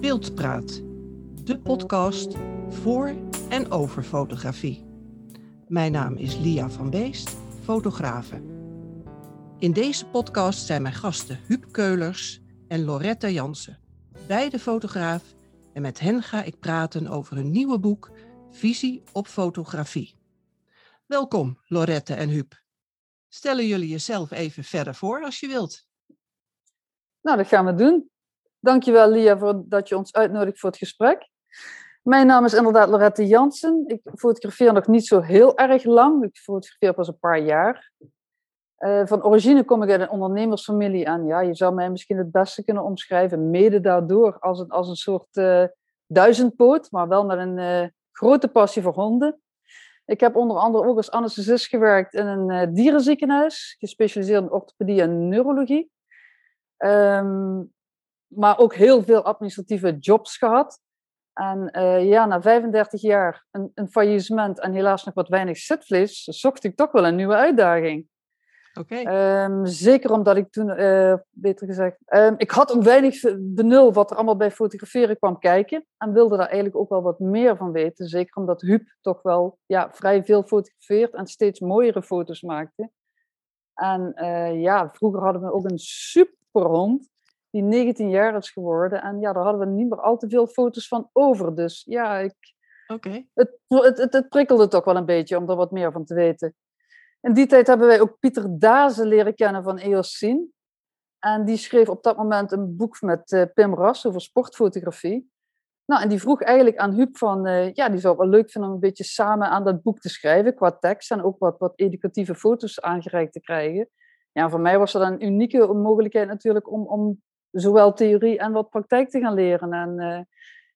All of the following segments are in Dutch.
Beeldpraat, de podcast voor en over fotografie. Mijn naam is Lia van Beest, fotografe. In deze podcast zijn mijn gasten Huub Keulers en Loretta Jansen, beide fotograaf. En met hen ga ik praten over hun nieuwe boek Visie op fotografie. Welkom, Lorette en Huub. Stellen jullie jezelf even verder voor als je wilt. Nou, dat gaan we doen. Dankjewel, Lia, voor dat je ons uitnodigt voor het gesprek. Mijn naam is inderdaad Lorette Jansen. Ik fotografeer nog niet zo heel erg lang. Ik fotografeer pas een paar jaar. Uh, van origine kom ik uit een ondernemersfamilie en ja, je zou mij misschien het beste kunnen omschrijven, mede daardoor, als een, als een soort uh, duizendpoot, maar wel met een uh, grote passie voor honden. Ik heb onder andere ook als anesthesist gewerkt in een dierenziekenhuis, gespecialiseerd in orthopedie en neurologie. Um, maar ook heel veel administratieve jobs gehad. En uh, ja, na 35 jaar een, een, faillissement en helaas nog wat weinig zitvlees, zocht ik toch wel een nieuwe uitdaging. Oké. Okay. Um, zeker omdat ik toen, uh, beter gezegd, um, ik had een weinig benul wat er allemaal bij fotograferen kwam kijken. En wilde daar eigenlijk ook wel wat meer van weten. Zeker omdat Huub toch wel ja, vrij veel fotografeert en steeds mooiere foto's maakte. En uh, ja, vroeger hadden we ook een super hond die 19 jaar is geworden. En ja, daar hadden we niet meer al te veel foto's van over. Dus ja, ik, okay. het, het, het, het, prikkelde toch wel een beetje om er wat meer van te weten. In die tijd hebben wij ook Pieter Dazen leren kennen van Eoscene. En die schreef op dat moment een boek met uh, Pim Ras over sportfotografie. Nou, en die vroeg eigenlijk aan Huub van, uh, ja, die zou het wel leuk vinden om een beetje samen aan dat boek te schrijven, qua tekst en ook wat, wat educatieve foto's aangereikt te krijgen. Ja, voor mij was dat een unieke mogelijkheid natuurlijk om, om zowel theorie en wat praktijk te gaan leren. En uh,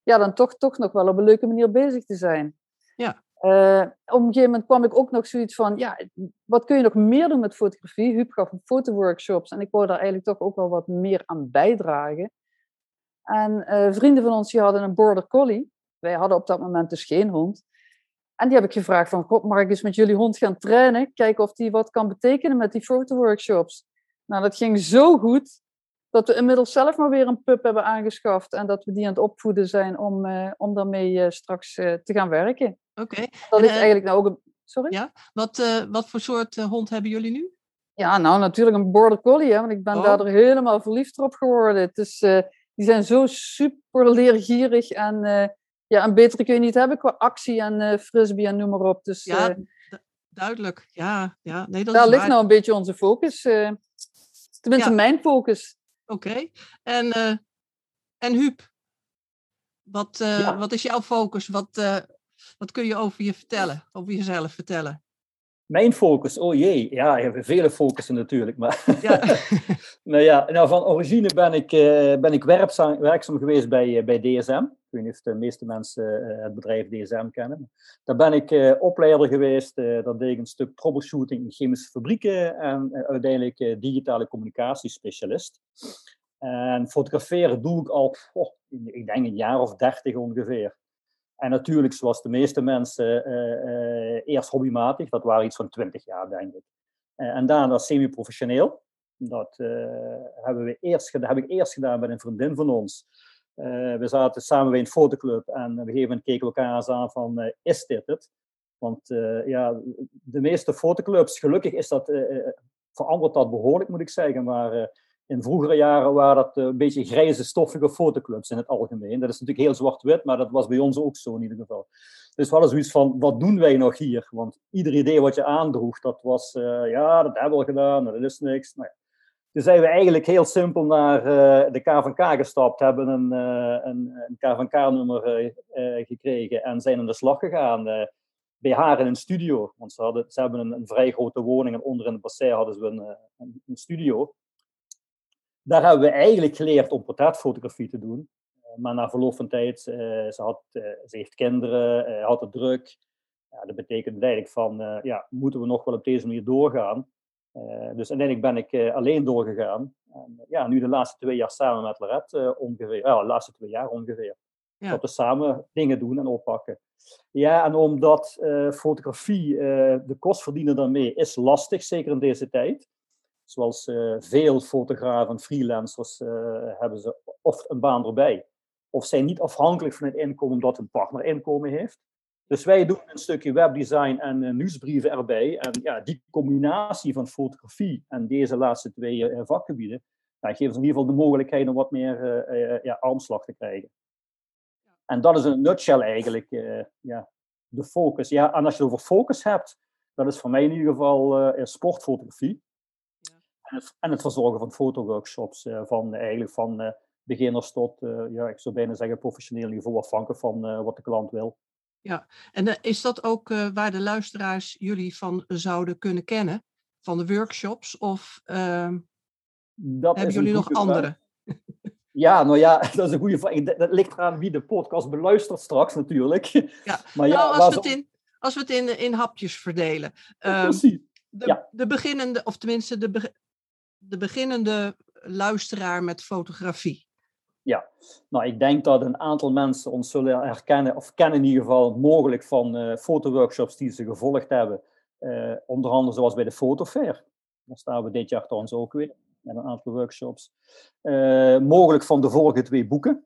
ja, dan toch, toch nog wel op een leuke manier bezig te zijn. Ja. Uh, op een gegeven moment kwam ik ook nog zoiets van, ja, wat kun je nog meer doen met fotografie? Huub gaf fotoworkshops en ik wou daar eigenlijk toch ook wel wat meer aan bijdragen. En uh, vrienden van ons die hadden een border collie. Wij hadden op dat moment dus geen hond. En die heb ik gevraagd van, God, mag ik eens met jullie hond gaan trainen? Kijken of die wat kan betekenen met die fotoworkshops. Nou, dat ging zo goed dat we inmiddels zelf maar weer een pup hebben aangeschaft en dat we die aan het opvoeden zijn om, uh, om daarmee uh, straks uh, te gaan werken. Oké. Dat is eigenlijk nou ook een... Sorry? Ja, wat, wat voor soort hond hebben jullie nu? Ja, nou natuurlijk een border collie, hè, want ik ben oh. daardoor helemaal verliefd op geworden. Het is, die zijn zo super leergierig en ja, een betere kun je niet hebben qua actie en frisbee en noem maar op. Dus, ja, duidelijk. Ja, ja. Nee, dat daar ligt waar. nou een beetje onze focus. tenminste, Ja. mijn focus. Oké. En, uh, en Huub, wat, Ja. wat is jouw focus? Wat, uh, wat kun je over je vertellen, over jezelf vertellen? Mijn focus, oh jee, ja, je hebt vele focussen natuurlijk. Maar Ja. nou ja, nou, van origine ben ik, eh, ben ik werkzaam, werkzaam geweest bij, eh, bij DSM. Ik weet niet of de meeste mensen eh, het bedrijf DSM kennen. Daar ben ik eh, opleider geweest. eh daar deed ik een stuk troubleshooting in chemische fabrieken en uiteindelijk digitale communicatiespecialist. En fotograferen doe ik al, oh, ik denk een jaar of dertig ongeveer. En natuurlijk, zoals de meeste mensen, eerst hobbymatig, dat waren iets van 20 jaar, denk ik. En daarna semi-professioneel. Dat hebben we eerst heb ik eerst gedaan met een vriendin van ons. Eh, we zaten samen bij een fotoclub en op een gegeven moment keken we elkaar eens aan van, eh, is dit het? Want eh, ja, de meeste fotoclubs, gelukkig is dat, verandert dat behoorlijk, moet ik zeggen. Maar in vroegere jaren waren dat een beetje grijze, stoffige fotoclubs in het algemeen. Dat is natuurlijk heel zwart-wit, maar dat was bij ons ook zo in ieder geval. Dus we hadden zoiets van, wat doen wij nog hier? Want ieder idee wat je aandroeg, dat was, ja, dat hebben we al gedaan, dat is niks. Nou. Toen zijn we eigenlijk heel simpel naar eh, de KVK gestapt, hebben een, eh, een, een KVK-nummer eh, gekregen en zijn aan de slag gegaan bij haar in een studio. Want ze, hadden, ze hebben een, een vrij grote woning en onder in het bassin hadden ze een, een, studio. Daar hebben we eigenlijk geleerd om portretfotografie te doen. Maar na verloop van tijd, ze, had, ze heeft kinderen, had het druk. Ja, dat betekent eigenlijk van, ja, moeten we nog wel op deze manier doorgaan? Eh, dus uiteindelijk ben ik eh, alleen doorgegaan. En, eh, ja, nu de laatste twee jaar samen met Lorette ongeveer. Ja, de laatste twee jaar ongeveer. Ja. Dat we samen dingen doen en oppakken. Ja, en omdat fotografie, eh, de kost verdienen daarmee, is lastig, zeker in deze tijd. Zoals veel fotografen en freelancers hebben ze of een baan erbij. of zijn niet afhankelijk van het inkomen omdat een partner inkomen heeft. Dus wij doen een stukje webdesign en uh, nieuwsbrieven erbij. En ja, die combinatie van fotografie en deze laatste twee uh, vakgebieden, ja, geeft ons in ieder geval de mogelijkheid om wat meer uh, ja, armslag te krijgen. En dat is een nutshell eigenlijk ja, de focus. Ja, en als je het over focus hebt, dat is voor mij in ieder geval sportfotografie. Ja. En, het, en, het, verzorgen van fotoworkshops, van, eigenlijk van beginners tot, ja, ik zou bijna zeggen professioneel niveau, afhankelijk van wat de klant wil. Ja, en uh, is dat ook uh, waar de luisteraars jullie van zouden kunnen kennen? Van de workshops? Of uh, hebben jullie nog andere? Ja, nou ja, dat is een goede vraag. Dat ligt eraan wie de podcast beluistert straks natuurlijk. Ja, maar ja nou, als, we het in, als we het in, in hapjes verdelen. Um, precies. De, ja. de beginnende, of tenminste de, be, de beginnende luisteraar met fotografie. Ja, nou ik denk dat een aantal mensen ons zullen herkennen, of kennen in ieder geval mogelijk van uh, fotoworkshops die ze gevolgd hebben. Uh, onder andere zoals bij de Fotofair. Daar staan we dit jaar trouwens ook weer met een aantal workshops. Uh, mogelijk van de vorige twee boeken.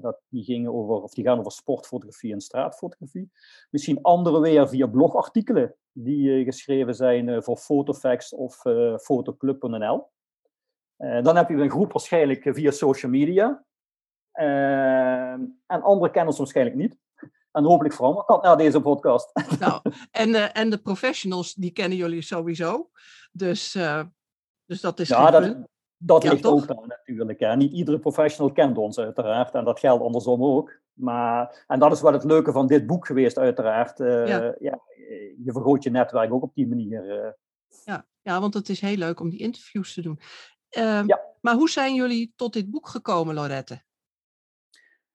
dat, die, gingen over, of die gaan over sportfotografie en straatfotografie. Misschien andere weer via blogartikelen die geschreven zijn voor Fotofax of fotoclub.nl. Uh, dan heb je een groep waarschijnlijk via social media. Uh, en anderen kennen ons waarschijnlijk niet. En hopelijk verandert dat na deze podcast. Nou, en, uh, en de professionals, die kennen jullie sowieso. Dus, dus dat is. Ja, dat, dat ja, ligt toch? ook daar natuurlijk. Hè. Niet iedere professional kent ons, uiteraard. En dat geldt andersom ook. Maar, en dat is wat het leuke van dit boek geweest, uiteraard. Ja. ja. je vergroot je netwerk ook op die manier. Ja, ja, want het is heel leuk om die interviews te doen. Uh, ja. Maar hoe zijn jullie tot dit boek gekomen, Lorette?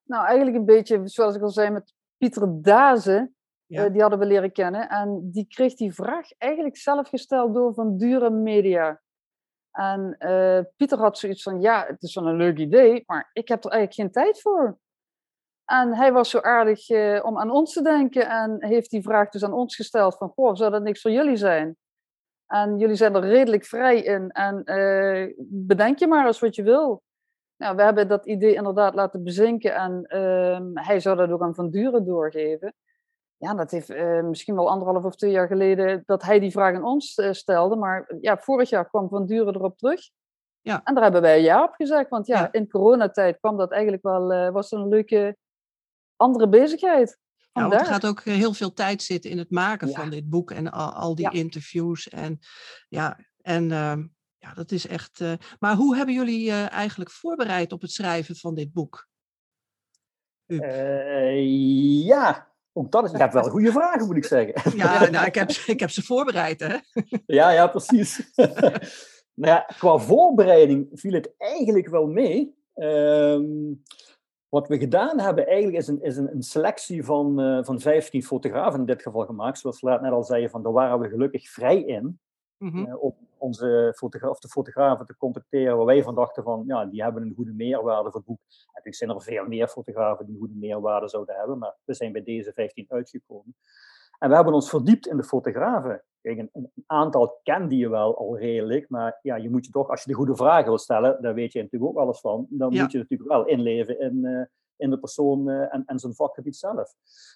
Nou, eigenlijk een beetje, zoals ik al zei, met Pieter Dazen. Ja. Uh, die hadden we leren kennen. En die kreeg die vraag eigenlijk zelf gesteld door Van Dure Media. En uh, Pieter had zoiets van, ja, het is wel een leuk idee, maar ik heb er eigenlijk geen tijd voor. En hij was zo aardig uh, om aan ons te denken en heeft die vraag dus aan ons gesteld van, goh, zou dat niks voor jullie zijn? En jullie zijn er redelijk vrij in. En uh, bedenk je maar eens wat je wil. Nou, we hebben dat idee inderdaad laten bezinken. En uh, hij zou dat ook aan Van Duren doorgeven. Ja, dat heeft uh, misschien wel anderhalf of twee jaar geleden dat hij die vraag aan ons eh, stelde. Maar ja, vorig jaar kwam Van Duren erop terug. Ja. En daar hebben wij ja op gezegd. Want ja, ja. in coronatijd kwam dat eigenlijk wel, was een leuke andere bezigheid. Ja, want er gaat ook heel veel tijd zitten in het maken van dit boek en al, al die interviews. En ja, en uh, ja, dat is echt. Uh, maar hoe hebben jullie uh, eigenlijk voorbereid op het schrijven van dit boek? ja, ook dat is. Hebt wel goede vragen, moet ik zeggen. Ja, nou, ik, heb, ik heb ze voorbereid, hè? ja, ja, precies. nou ja, qua voorbereiding viel het eigenlijk wel mee. Ehm, wat we gedaan hebben eigenlijk is een, is een, een selectie van, uh, van 15 fotografen in dit geval gemaakt. Zoals we net al zeiden, van, daar waren we gelukkig vrij in. Mm -hmm. uh, om onze fotogra of de fotografen te contacteren waar wij van dachten van, ja, die hebben een goede meerwaarde voor het boek. Natuurlijk zijn er veel meer fotografen die een goede meerwaarde zouden hebben, maar we zijn bij deze 15 uitgekomen. En we hebben ons verdiept in de fotografen. Kijk, een, een, aantal kende je wel al redelijk, maar ja, je moet je toch, als je de goede vragen wil stellen, daar weet je natuurlijk ook alles van, dan ja. moet je natuurlijk wel inleven in, uh, in de persoon uh, en, en zijn vakgebied zelf.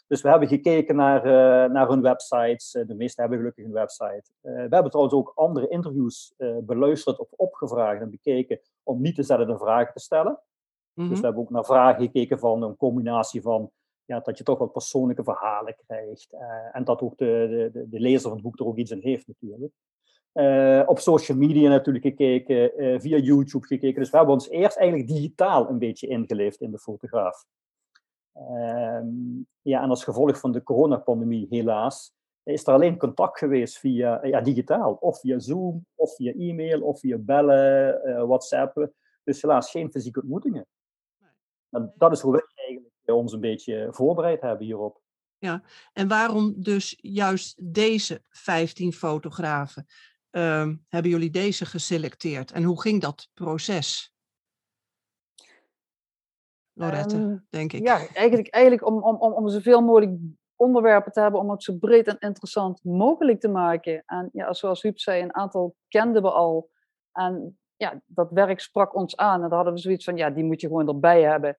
Dus we hebben gekeken naar, uh, naar hun websites, de meeste hebben gelukkig een website. we hebben trouwens ook andere interviews beluisterd of opgevraagd en bekeken om niet dezelfde vragen te stellen. Mm -hmm. Dus we hebben ook naar vragen gekeken van een combinatie van ja, dat je toch wat persoonlijke verhalen krijgt. Uh, en dat ook de, de, de, lezer van het boek er ook iets in heeft natuurlijk. Uh, op social media natuurlijk gekeken, uh, via YouTube gekeken. Dus we hebben ons eerst eigenlijk digitaal een beetje ingeleefd in de fotograaf. Ehm, ja, en als gevolg van de coronapandemie helaas, is er alleen contact geweest via ja, digitaal. Of via Zoom, of via e-mail, of via bellen, WhatsApp. Dus helaas geen fysieke ontmoetingen. En dat is hoe wij eigenlijk ons een beetje voorbereid hebben hierop. Ja, en waarom dus juist deze 15 fotografen? Uh, hebben jullie deze geselecteerd? En hoe ging dat proces? Lorette, um, denk ik. Ja, eigenlijk, eigenlijk om, om, om, om zoveel mogelijk onderwerpen te hebben, om het zo breed en interessant mogelijk te maken. En ja, zoals Huub zei, een aantal kenden we al. En ja, dat werk sprak ons aan. En daar hadden we zoiets van, ja, die moet je gewoon erbij hebben.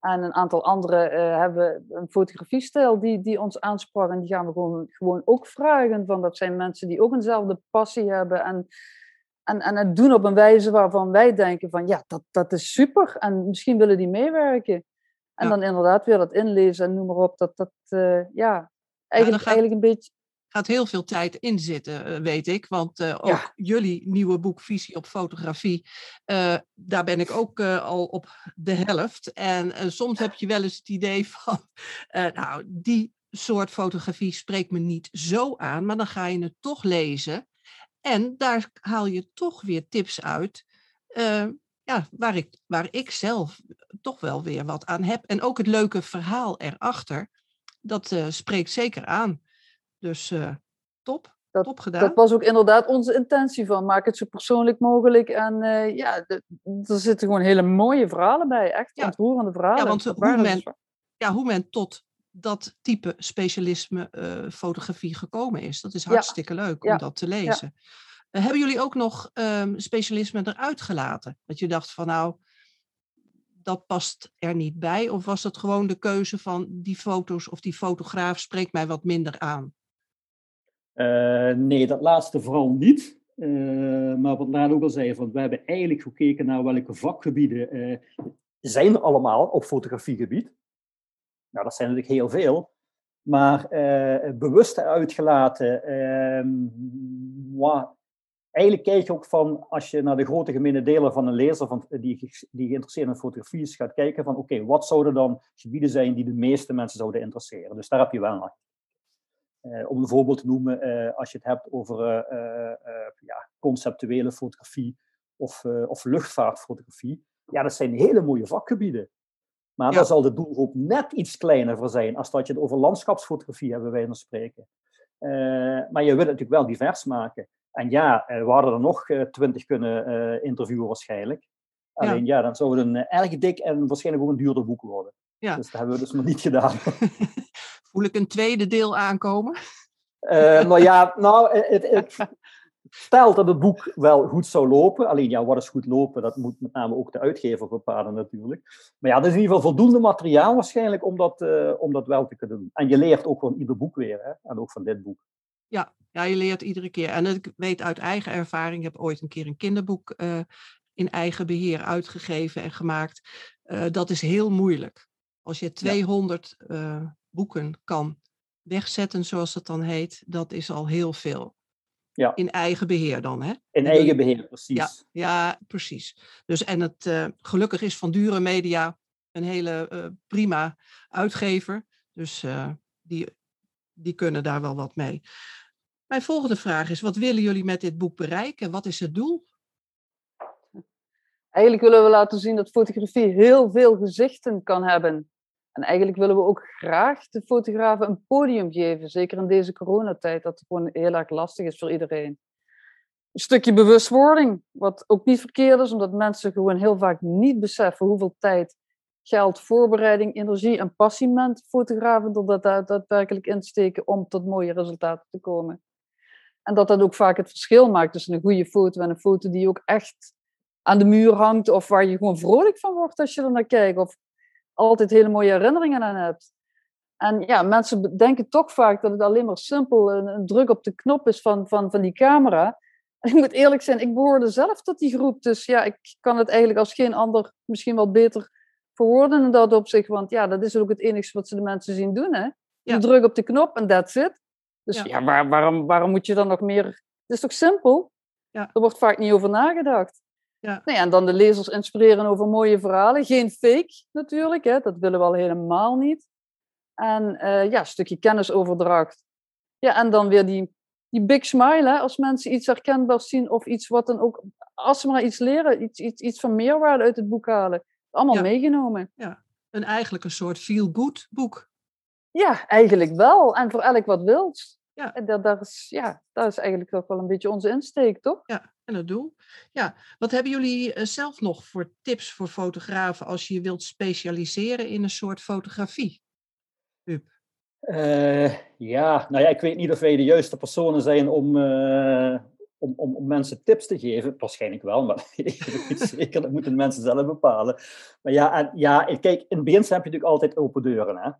En een aantal anderen uh, hebben een fotografiestijl die, die ons aansprak. En die gaan we gewoon, gewoon ook vragen. Van dat zijn mensen die ook eenzelfde passie hebben. En, en, en het doen op een wijze waarvan wij denken van ja, dat, dat is super. En misschien willen die meewerken. En dan inderdaad weer dat inlezen en noem maar op. Dat, dat uh, ja, eigenlijk, eigenlijk een beetje gaat heel veel tijd in zitten, eh, weet ik. Want uh, ook jullie nieuwe boek Visie op Fotografie, uh, daar ben ik ook uh, al op de helft. En soms heb je wel eens het idee van, nou, die soort fotografie spreekt me niet zo aan, maar dan ga je het toch lezen. En daar haal je toch weer tips uit. ja, waar ik, waar ik zelf toch wel weer wat aan heb. En ook het leuke verhaal erachter, dat spreekt zeker aan. Dus uh, top. Dat, top gedaan. Dat was ook inderdaad onze intentie van. Maak het zo persoonlijk mogelijk. En uh, ja, er zitten gewoon hele mooie verhalen bij. Echt ja. ontroerende verhalen. Ja, want hoe men, ja, hoe men tot dat type specialisme uh, fotografie gekomen is. Dat is hartstikke ja. leuk om ja. dat te lezen. hebben jullie ook nog um, specialismen eruit gelaten? Dat je dacht van nou, dat past er niet bij? Of was dat gewoon de keuze van die foto's of die fotograaf spreekt mij wat minder aan? Uh, nee, dat laatste vooral niet. Uh, maar wat Laan ook al zei, van, we hebben eigenlijk gekeken naar welke vakgebieden uh, zijn er allemaal op fotografiegebied. Nou, dat zijn natuurlijk heel veel. Maar bewust uitgelaten, ehm, eigenlijk kijk je ook van, als je naar de grote gemene delen van een lezer van, die, die geïnteresseerd in fotografie is, gaat kijken van, oké, wat zouden dan gebieden zijn die de meeste mensen zouden interesseren? Dus daar heb je wel naar uh, om een voorbeeld te noemen, uh, als je het hebt over uh, ja, conceptuele fotografie of, of luchtvaartfotografie. Ja, dat zijn hele mooie vakgebieden. Maar ja. daar zal de doelgroep net iets kleiner voor zijn als dat je het over landschapsfotografie hebben wij nog spreken. maar je wilt het natuurlijk wel divers maken. En ja, we hadden er nog twintig kunnen interviewen waarschijnlijk. Alleen ja, ja dan zou het een erg dik en waarschijnlijk ook een duurder boek worden. Ja. Dus dat hebben we dus nog niet gedaan. Voel ik een tweede deel aankomen? Uh, nou ja, nou, het, het, stelt dat het boek wel goed zou lopen. Alleen ja, wat is goed lopen, dat moet met name ook de uitgever bepalen natuurlijk. Maar ja, er is in ieder geval voldoende materiaal waarschijnlijk om dat, uh, om dat wel te kunnen doen. En je leert ook van ieder boek weer, hè? en ook van dit boek. Ja, ja, je leert iedere keer. En ik weet uit eigen ervaring, ik heb ooit een keer een kinderboek uh, in eigen beheer uitgegeven en gemaakt. Uh, dat is heel moeilijk. Als je 200 ja boeken kan wegzetten, zoals het dan heet, dat is al heel veel. Ja. In eigen beheer dan, hè? In eigen beheer, precies. Ja, ja precies. Dus, en het uh, gelukkig is Van Dure Media een hele uh, prima uitgever. Dus uh, die, die kunnen daar wel wat mee. Mijn volgende vraag is, wat willen jullie met dit boek bereiken? Wat is het doel? Eigenlijk willen we laten zien dat fotografie heel veel gezichten kan hebben. En eigenlijk willen we ook graag de fotografen een podium geven, zeker in deze coronatijd, dat het gewoon heel erg lastig is voor iedereen. Een stukje bewustwording, wat ook niet verkeerd is, omdat mensen gewoon heel vaak niet beseffen hoeveel tijd, geld, voorbereiding, energie en passie fotografen er daadwerkelijk insteken om tot mooie resultaten te komen. En dat dat ook vaak het verschil maakt tussen een goede foto en een foto die ook echt aan de muur hangt of waar je gewoon vrolijk van wordt als je er naar kijkt. Of altijd hele mooie herinneringen aan hebt. En ja, mensen denken toch vaak dat het alleen maar simpel een, een druk op de knop is van, van, van die camera. En ik moet eerlijk zijn, ik behoorde zelf tot die groep. Dus ja, ik kan het eigenlijk als geen ander misschien wel beter verwoorden in dat opzicht. Want ja, dat is ook het enige wat ze de mensen zien doen. Hè? Ja. druk op de knop en that's it. Dus ja, ja waar, waarom, waarom moet je dan nog meer... Het is toch simpel? Ja. Er wordt vaak niet over nagedacht. Ja. Nou ja, en dan de lezers inspireren over mooie verhalen. Geen fake natuurlijk, hè? dat willen we al helemaal niet. En uh, ja, een stukje kennisoverdracht. Ja, en dan weer die, die big smile, hè? als mensen iets herkenbaars zien of iets wat dan ook, als ze maar iets leren, iets, iets, iets van meerwaarde uit het boek halen. Allemaal meegenomen. Ja, een eigenlijk een soort feel-good boek. Ja, eigenlijk wel. En voor elk wat wilt. Ja. En dat, dat, is, ja, dat is eigenlijk ook wel een beetje onze insteek, toch? Ja, en het doel. Ja, wat hebben jullie eh, zelf nog voor tips voor fotografen als je wilt specialiseren in een soort fotografie? Uh, ja, nou ja, ik weet niet of wij de juiste personen zijn om, uh, om, om, om mensen tips te geven. Waarschijnlijk wel, maar ik weet zeker. Dat moeten mensen zelf bepalen. Maar ja, en, ja kijk, in het begin heb je natuurlijk altijd open deuren. Hè?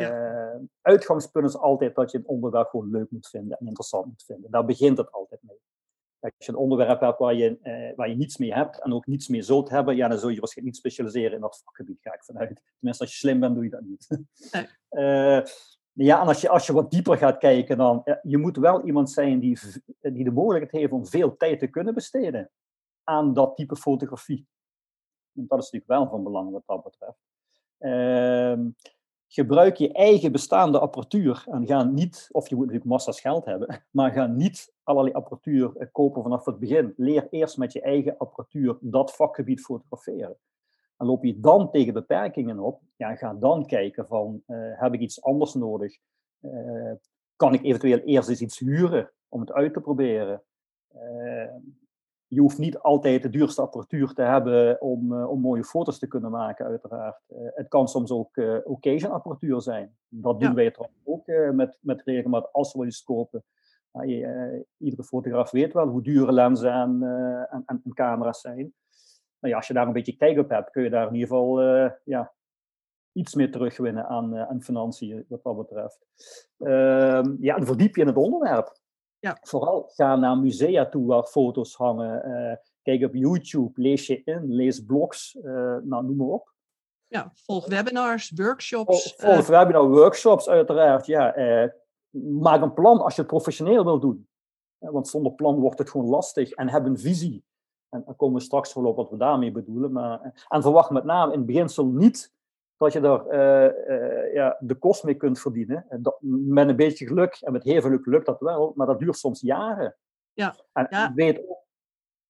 Uh, Uitgangspunt is altijd dat je een onderwerp gewoon leuk moet vinden en interessant moet vinden. Daar begint het altijd mee. Als je een onderwerp hebt waar je, uh, waar je niets mee hebt en ook niets mee zult hebben, ja, dan zul je waarschijnlijk niet specialiseren in dat vakgebied, ga ik vanuit. Tenminste, als je slim bent, doe je dat niet. Nee. Uh, ja, en als je, als je wat dieper gaat kijken, dan je moet wel iemand zijn die, die de mogelijkheid heeft om veel tijd te kunnen besteden aan dat type fotografie. En dat is natuurlijk wel van belang wat dat betreft. Uh, gebruik je eigen bestaande apparatuur en ga niet, of je moet natuurlijk massa's geld hebben, maar ga niet allerlei apparatuur eh, kopen vanaf het begin. Leer eerst met je eigen apparatuur dat vakgebied fotograferen. En loop je dan tegen beperkingen op, ja, ga dan kijken van, uh, heb ik iets anders nodig? Uh, kan ik eventueel eerst eens iets huren om het uit te proberen? Je hoeft niet altijd de duurste apparatuur te hebben om, uh, om mooie foto's te kunnen maken, uiteraard. Uh, het kan soms ook uh, occasion apparatuur zijn. Dat doen ja. wij trouwens ook met, met regelmaat als we iets kopen. Je, iedere fotograaf weet wel hoe dure lenzen en, en, en, camera's zijn. Nou ja, als je daar een beetje kijk op hebt, kun je daar in ieder geval ja, iets meer terugwinnen aan, aan financiën, wat dat betreft. Ehm, ja, en verdiep je in het onderwerp. Ja. Vooral ga naar musea toe waar foto's hangen. Uh, kijk op YouTube, lees je in, lees blogs, uh, nou, noem maar op. Ja, volg webinars, workshops. Volg, volg webinars, workshops uiteraard, ja. Maak een plan als je het professioneel wil doen. want zonder plan wordt het gewoon lastig. En heb een visie. En dan komen we straks wel op wat we daarmee bedoelen. Maar, en verwacht met name in het beginsel niet dat je daar uh, uh, ja, de kost mee kunt verdienen. Dat, met een beetje geluk, en met heel veel geluk lukt dat wel, maar dat duurt soms jaren. Ja, en ja. weet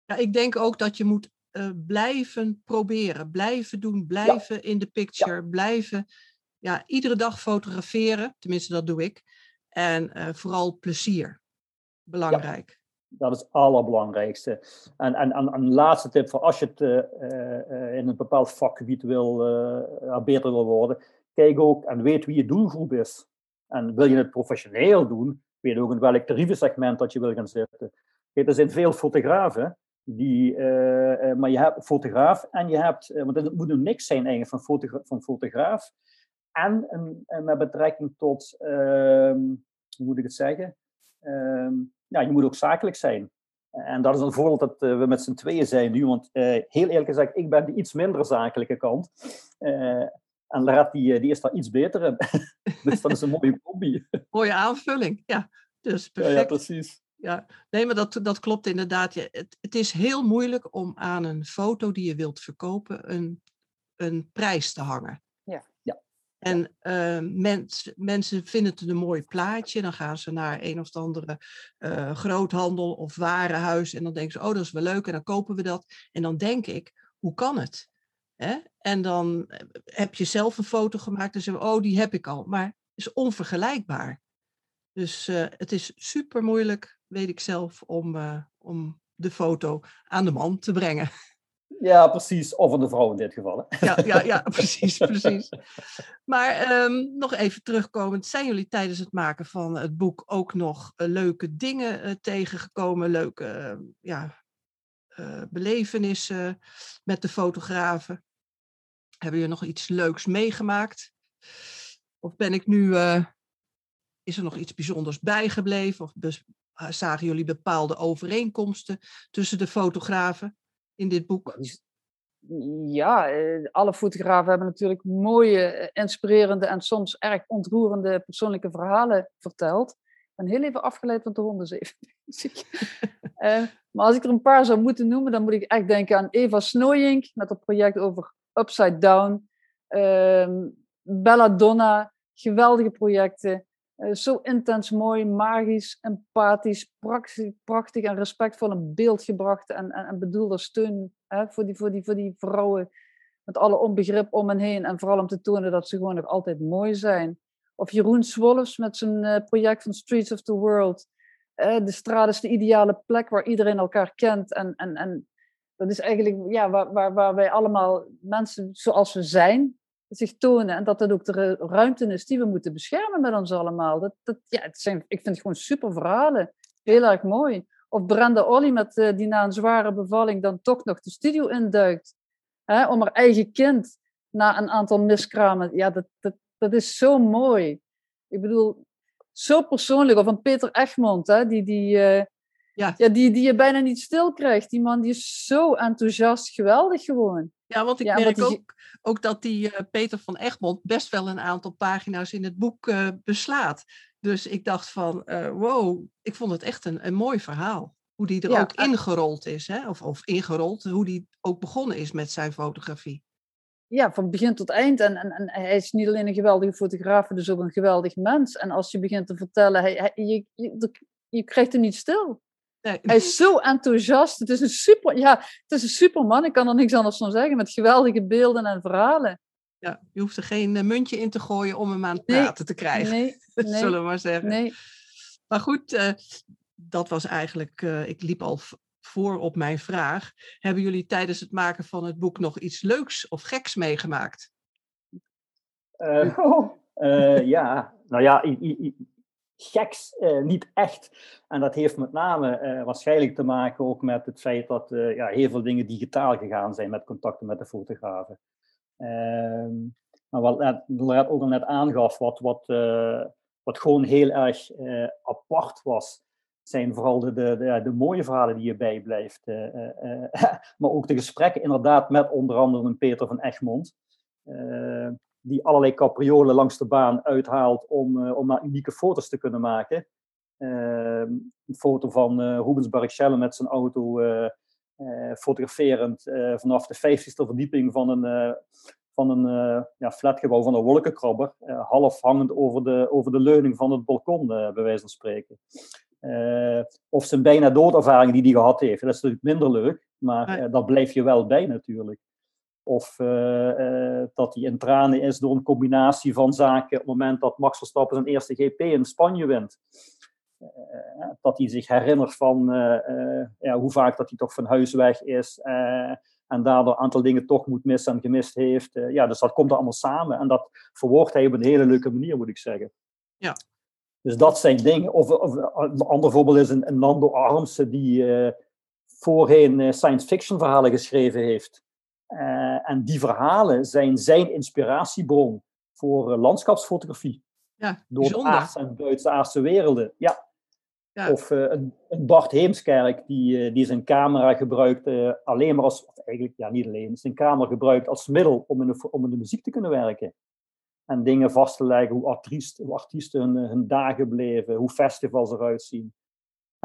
ja, ik denk ook dat je moet uh, blijven proberen, blijven doen, blijven ja. in de picture, blijven ja, iedere dag fotograferen, tenminste dat doe ik. En vooral plezier, belangrijk dat is het allerbelangrijkste. En, en, en een laatste tip voor als je het uh, in een bepaald vakgebied wil, uh, beter wil worden, kijk ook en weet wie je doelgroep is. En wil je het professioneel doen, weet ook in welk tariefsegment dat je wil gaan zitten. Er zijn veel fotografen, die, maar je hebt fotograaf en je hebt, want het moet een mix zijn eigenlijk van, fotogra van fotograaf en een, met betrekking tot, ehm, hoe moet ik het zeggen? Ehm, ja, je moet ook zakelijk zijn. En dat is een voorbeeld dat uh, we met z'n tweeën zijn nu. Want uh, heel eerlijk gezegd, ik ben de iets minder zakelijke kant. Uh, en Larat, die, die is daar iets beter in. dus dat is een mooie hobby. Mooie aanvulling, ja. Dus perfect. Ja, ja precies. Ja, nee, maar dat, dat klopt inderdaad. Het, het is heel moeilijk om aan een foto die je wilt verkopen een, een prijs te hangen. En mens, mensen vinden het een mooi plaatje. Dan gaan ze naar een of andere uh, groothandel of warenhuis. En dan denken ze, oh, dat is wel leuk. En dan kopen we dat. En dan denk ik, hoe kan het? Hè? En dan eh, heb je zelf een foto gemaakt en zeggen oh, die heb ik al. Maar het is onvergelijkbaar. Dus het is super moeilijk, weet ik zelf, om, om de foto aan de man te brengen. Ja, precies. Of aan de vrouw in dit geval. Hè? Ja, ja, ja, precies, precies. Maar um, nog even terugkomend. Zijn jullie tijdens het maken van het boek ook nog uh, leuke dingen uh, tegengekomen? Leuke uh, ja, belevenissen met de fotografen? Hebben jullie nog iets leuks meegemaakt? Of ben ik nu... is er nog iets bijzonders bijgebleven? Of zagen jullie bepaalde overeenkomsten tussen de fotografen? In dit boek? Ja, eh, alle fotografen hebben natuurlijk mooie, eh, inspirerende en soms erg ontroerende persoonlijke verhalen verteld. Ben heel even afgeleid van de hondenzeven. uh, maar als ik er een paar zou moeten noemen, dan moet ik echt denken aan Eva Snooyink met het project over Upside Down. Uh, Belladonna, geweldige projecten. Uh, zo intens mooi, magisch, empathisch, prachtig, en respectvol in beeld gebracht en, en, steun hè, voor, die, voor, die, voor die vrouwen met alle onbegrip om hen heen en vooral om te tonen dat ze gewoon nog altijd mooi zijn. Of Jeroen Swolfs met zijn uh, project van Streets of the World. Uh, de straat is de ideale plek waar iedereen elkaar kent en, en, en dat is eigenlijk ja, waar, waar, waar wij allemaal mensen zoals we zijn, zich tonen. En dat dat ook de ruimte is die we moeten beschermen met ons allemaal. Dat, dat, ja, het zijn, ik vind het gewoon super verhalen. Heel erg mooi. Of Brenda Olly met, uh, die na een zware bevalling dan toch nog de studio induikt. Hè, om haar eigen kind na een aantal miskramen. Ja, dat, dat, dat is zo mooi. Ik bedoel, zo persoonlijk. Of een Peter Egmond, hè, die, die, uh, ja. Ja, die, die je bijna niet stil krijgt. Die man die is zo enthousiast, geweldig gewoon. Ja, want ik ja, merk ook, ook dat die uh, Peter van Egmond best wel een aantal pagina's in het boek uh, beslaat. Dus ik dacht van, uh, wow, ik vond het echt een, een mooi verhaal. Hoe die er ook ingerold is, hè? Of, of ingerold, hoe die ook begonnen is met zijn fotografie. Ja, van begin tot eind. En, en, en hij is niet alleen een geweldige fotograaf, dus ook een geweldig mens. En als je begint te vertellen, hij, hij je, je, je krijgt hem niet stil. Nee. Hij is zo enthousiast. Het is een super, ja, het is een superman. Ik kan er niks anders van zeggen. Met geweldige beelden en verhalen. Ja, je hoeft er geen uh, muntje in te gooien om hem aan het praten te krijgen. Nee, nee, zullen we maar zeggen. Nee. Maar goed, uh, dat was eigenlijk, uh, ik liep al voor op mijn vraag. Hebben jullie tijdens het maken van het boek nog iets leuks of geks meegemaakt? Oh, ja, nou ja, geks uh, niet echt. En dat heeft met name uh, waarschijnlijk te maken ook met het feit dat uh, ja, heel veel dingen digitaal gegaan zijn met contacten met de fotografen. Ehm, maar wat net, ook al net aangaf, wat, wat, wat gewoon heel erg apart was, zijn vooral de, de, de, mooie verhalen die je bijblijft. maar ook de gesprekken inderdaad met onder andere een Peter van Egmond die allerlei capriolen langs de baan uithaalt om, uh, om maar unieke foto's te kunnen maken. Uh, een foto van uh, Rubens Barrichello met zijn auto uh, fotograferend vanaf de 50ste verdieping van een, van een ja, flatgebouw van een wolkenkrabber, half hangend over de, over de leuning van het balkon, bij wijze van spreken. of zijn bijna doodervaring die hij gehad heeft. Dat is natuurlijk minder leuk, maar dat blijf je wel bij natuurlijk. Of uh, dat hij in tranen is door een combinatie van zaken op het moment dat Max Verstappen zijn eerste GP in Spanje wint. Uh, dat hij zich herinnert van ja, hoe vaak dat hij toch van huis weg is en daardoor een aantal dingen toch moet missen en gemist heeft. ja, dus dat komt er allemaal samen en dat verwoordt hij op een hele leuke manier, moet ik zeggen. Ja. Dus dat zijn dingen. Of, of een ander voorbeeld is een, een Nando Armsen die voorheen science fiction verhalen geschreven heeft. Uh, en die verhalen zijn zijn inspiratiebron voor uh, landschapsfotografie. Ja, door de aardse en buitenaardse werelden. Ja. ja. Of uh, een, een, Bart Heemskerk die, die zijn camera gebruikt alleen maar als, eigenlijk ja, niet alleen, zijn camera gebruikt als middel om in, de, om in de muziek te kunnen werken. En dingen vast te leggen hoe, artiest, hoe artiesten hun, hun dagen beleven, hoe festivals eruit zien.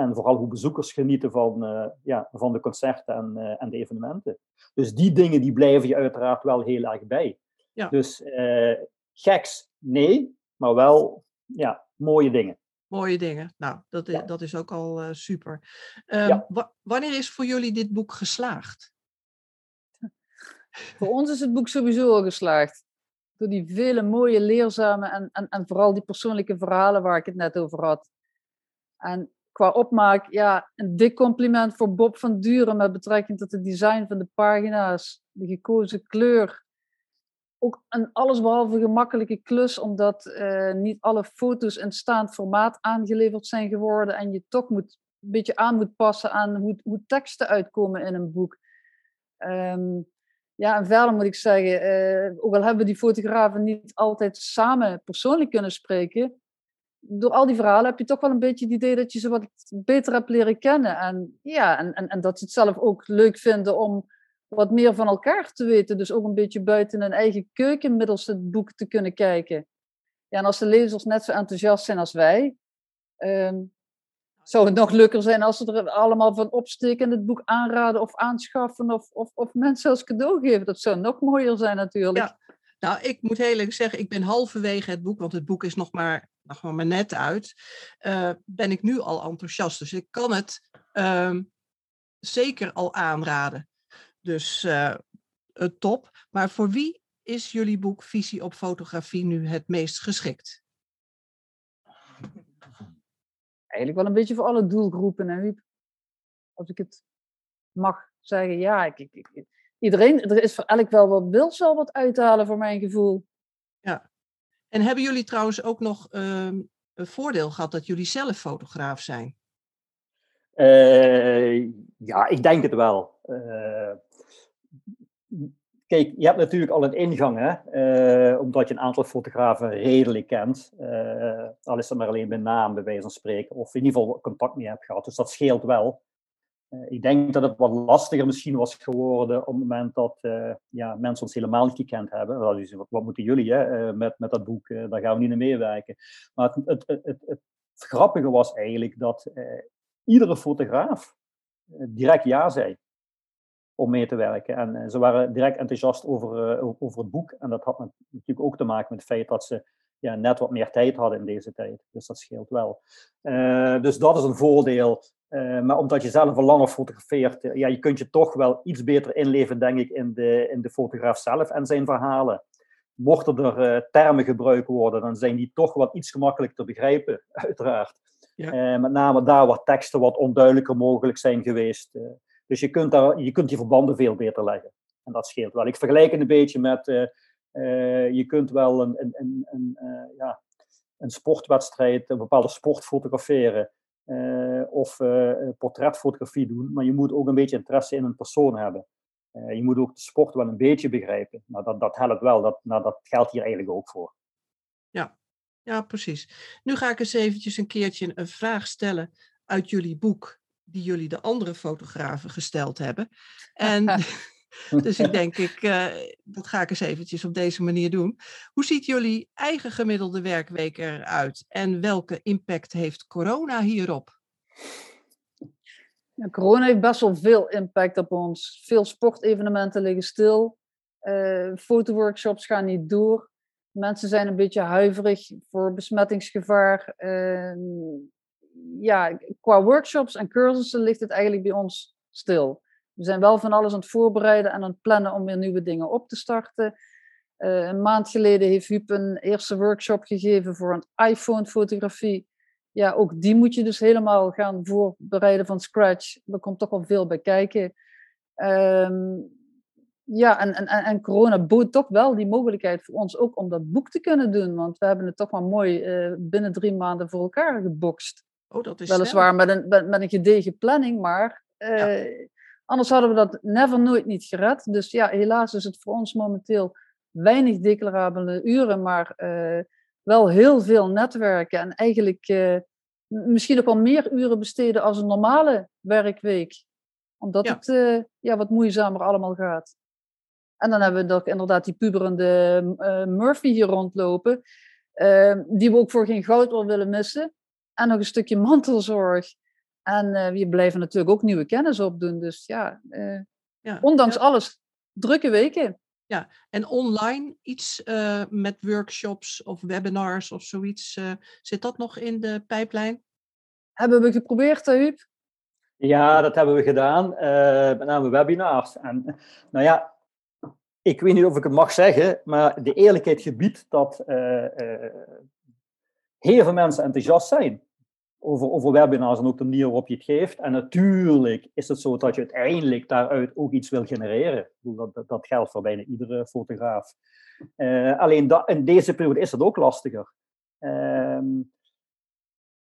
En vooral hoe bezoekers genieten van, uh, ja, van de concerten en, uh, en de evenementen. Dus die dingen die blijven je uiteraard wel heel erg bij. Ja. Dus uh, geks, nee, maar wel ja, mooie dingen. Mooie dingen. Nou, dat is, ja. dat is ook al super. Um, ja. wanneer is voor jullie dit boek geslaagd? Voor ons is het boek sowieso al geslaagd. Door die vele mooie, leerzame en, en, en vooral die persoonlijke verhalen waar ik het net over had. En qua opmaak, ja, een dik compliment voor Bob van Duren met betrekking tot het design van de pagina's, de gekozen kleur. Ook een allesbehalve gemakkelijke klus, omdat uh, niet alle foto's in staand formaat aangeleverd zijn geworden en je toch moet, een beetje aan moet passen aan hoe, hoe teksten uitkomen in een boek. Um, ja, en verder moet ik zeggen, uh, ook al hebben die fotografen niet altijd samen persoonlijk kunnen spreken, door al die verhalen heb je toch wel een beetje het idee dat je ze wat beter hebt leren kennen. En, ja, en, en, dat ze het zelf ook leuk vinden om wat meer van elkaar te weten. Dus ook een beetje buiten hun eigen keuken middels het boek te kunnen kijken. Ja, en als de lezers net zo enthousiast zijn als wij, um, zou het nog leuker zijn als ze er allemaal van opsteken en het boek aanraden of aanschaffen of, of, of mensen als cadeau geven. Dat zou nog mooier zijn natuurlijk. Ja. Nou, ik moet heel eerlijk zeggen, ik ben halverwege het boek, want het boek is nog maar nog maar net uit, uh, ben ik nu al enthousiast. Dus ik kan het um, zeker al aanraden. Dus uh, top. Maar voor wie is jullie boek Visie op Fotografie nu het meest geschikt? Eigenlijk wel een beetje voor alle doelgroepen, hè, Als ik het mag zeggen, ja, ik, ik, iedereen, er is voor elk wel wat wil zal wat uithalen voor mijn gevoel. Ja, en hebben jullie trouwens ook nog um, een voordeel gehad dat jullie zelf fotograaf zijn? ja, ik denk het wel. kijk, je hebt natuurlijk al een ingang, hè? omdat je een aantal fotografen redelijk kent. al is het maar alleen bij naam, bij wijze van spreken. Of in ieder geval contact mee hebt gehad. Dus dat scheelt wel. Eh, ik denk dat het wat lastiger misschien was geworden op het moment dat uh, ja, mensen ons helemaal niet gekend hebben. Wat, wat moeten jullie hè, uh, met, met dat boek? daar gaan we niet naar meewerken. Maar het, het, het, het, grappige was eigenlijk dat iedere fotograaf direct ja zei om mee te werken. En ze waren direct enthousiast over, over het boek. En dat had natuurlijk ook te maken met het feit dat ze ja, net wat meer tijd hadden in deze tijd. Dus dat scheelt wel. dus dat is een voordeel. Uh, maar omdat je zelf al langer fotografeert, uh, ja, je kunt je toch wel iets beter inleven, denk ik, in de, in de fotograaf zelf en zijn verhalen. Mochten er uh, termen gebruikt worden, dan zijn die toch wat iets gemakkelijker te begrijpen, uiteraard. Ja. met name daar waar teksten wat onduidelijker mogelijk zijn geweest. dus je kunt, daar, je kunt die verbanden veel beter leggen. En dat scheelt wel. Ik vergelijk het een beetje met, je kunt wel een, een, een, een ja, een sportwedstrijd, een bepaalde sport fotograferen. Eh, of eh, portretfotografie doen, maar je moet ook een beetje interesse in een persoon hebben. Eh, je moet ook de sport wel een beetje begrijpen. Nou, dat, dat helpt wel, dat, nou, dat geldt hier eigenlijk ook voor. Ja. ja, precies. Nu ga ik eens eventjes een keertje een vraag stellen uit jullie boek, die jullie de andere fotografen gesteld hebben. En Dus ik denk, ik, uh, dat ga ik eens eventjes op deze manier doen. Hoe ziet jullie eigen gemiddelde werkweek eruit? En welke impact heeft corona hierop? Ja, corona heeft best wel veel impact op ons. Veel sportevenementen liggen stil. Uh, fotoworkshops gaan niet door. Mensen zijn een beetje huiverig voor besmettingsgevaar. Uh, ja, qua workshops en cursussen ligt het eigenlijk bij ons stil. We zijn wel van alles aan het voorbereiden en aan het plannen om weer nieuwe dingen op te starten. Uh, een maand geleden heeft Huub een eerste workshop gegeven voor een iPhone-fotografie. Ja, ook die moet je dus helemaal gaan voorbereiden van scratch. Er komt toch wel veel bij kijken. Um, ja, en, en, en corona bood toch wel die mogelijkheid voor ons ook om dat boek te kunnen doen. Want we hebben het toch wel mooi uh, binnen drie maanden voor elkaar gebokst. Oh, dat is Weliswaar met een, met, met, een gedegen planning, maar uh, ja. Anders hadden we dat never nooit niet gered. Dus ja, helaas is het voor ons momenteel weinig declarabele uren, maar uh, wel heel veel netwerken. En eigenlijk uh, misschien ook wel meer uren besteden als een normale werkweek. Omdat ja. het uh, ja, wat moeizamer allemaal gaat. En dan hebben we nog inderdaad die puberende Murphy hier rondlopen. die we ook voor geen goud wel willen missen. En nog een stukje mantelzorg. En uh, we blijven natuurlijk ook nieuwe kennis opdoen. Dus ja, uh, ja ondanks ja. alles, drukke weken. Ja, en online iets uh, met workshops of webinars of zoiets, zit dat nog in de pijplijn? Hebben we geprobeerd, Huub? Ja, dat hebben we gedaan, met name webinars. En nou ja, ik weet niet of ik het mag zeggen, maar de eerlijkheid gebiedt dat heel veel mensen enthousiast zijn over, over webinars en ook de manier waarop je het geeft. En natuurlijk is het zo dat je uiteindelijk daaruit ook iets wil genereren. Dat, dat, dat geldt voor bijna iedere fotograaf. Uh, alleen dat, in deze periode is dat ook lastiger. Uh,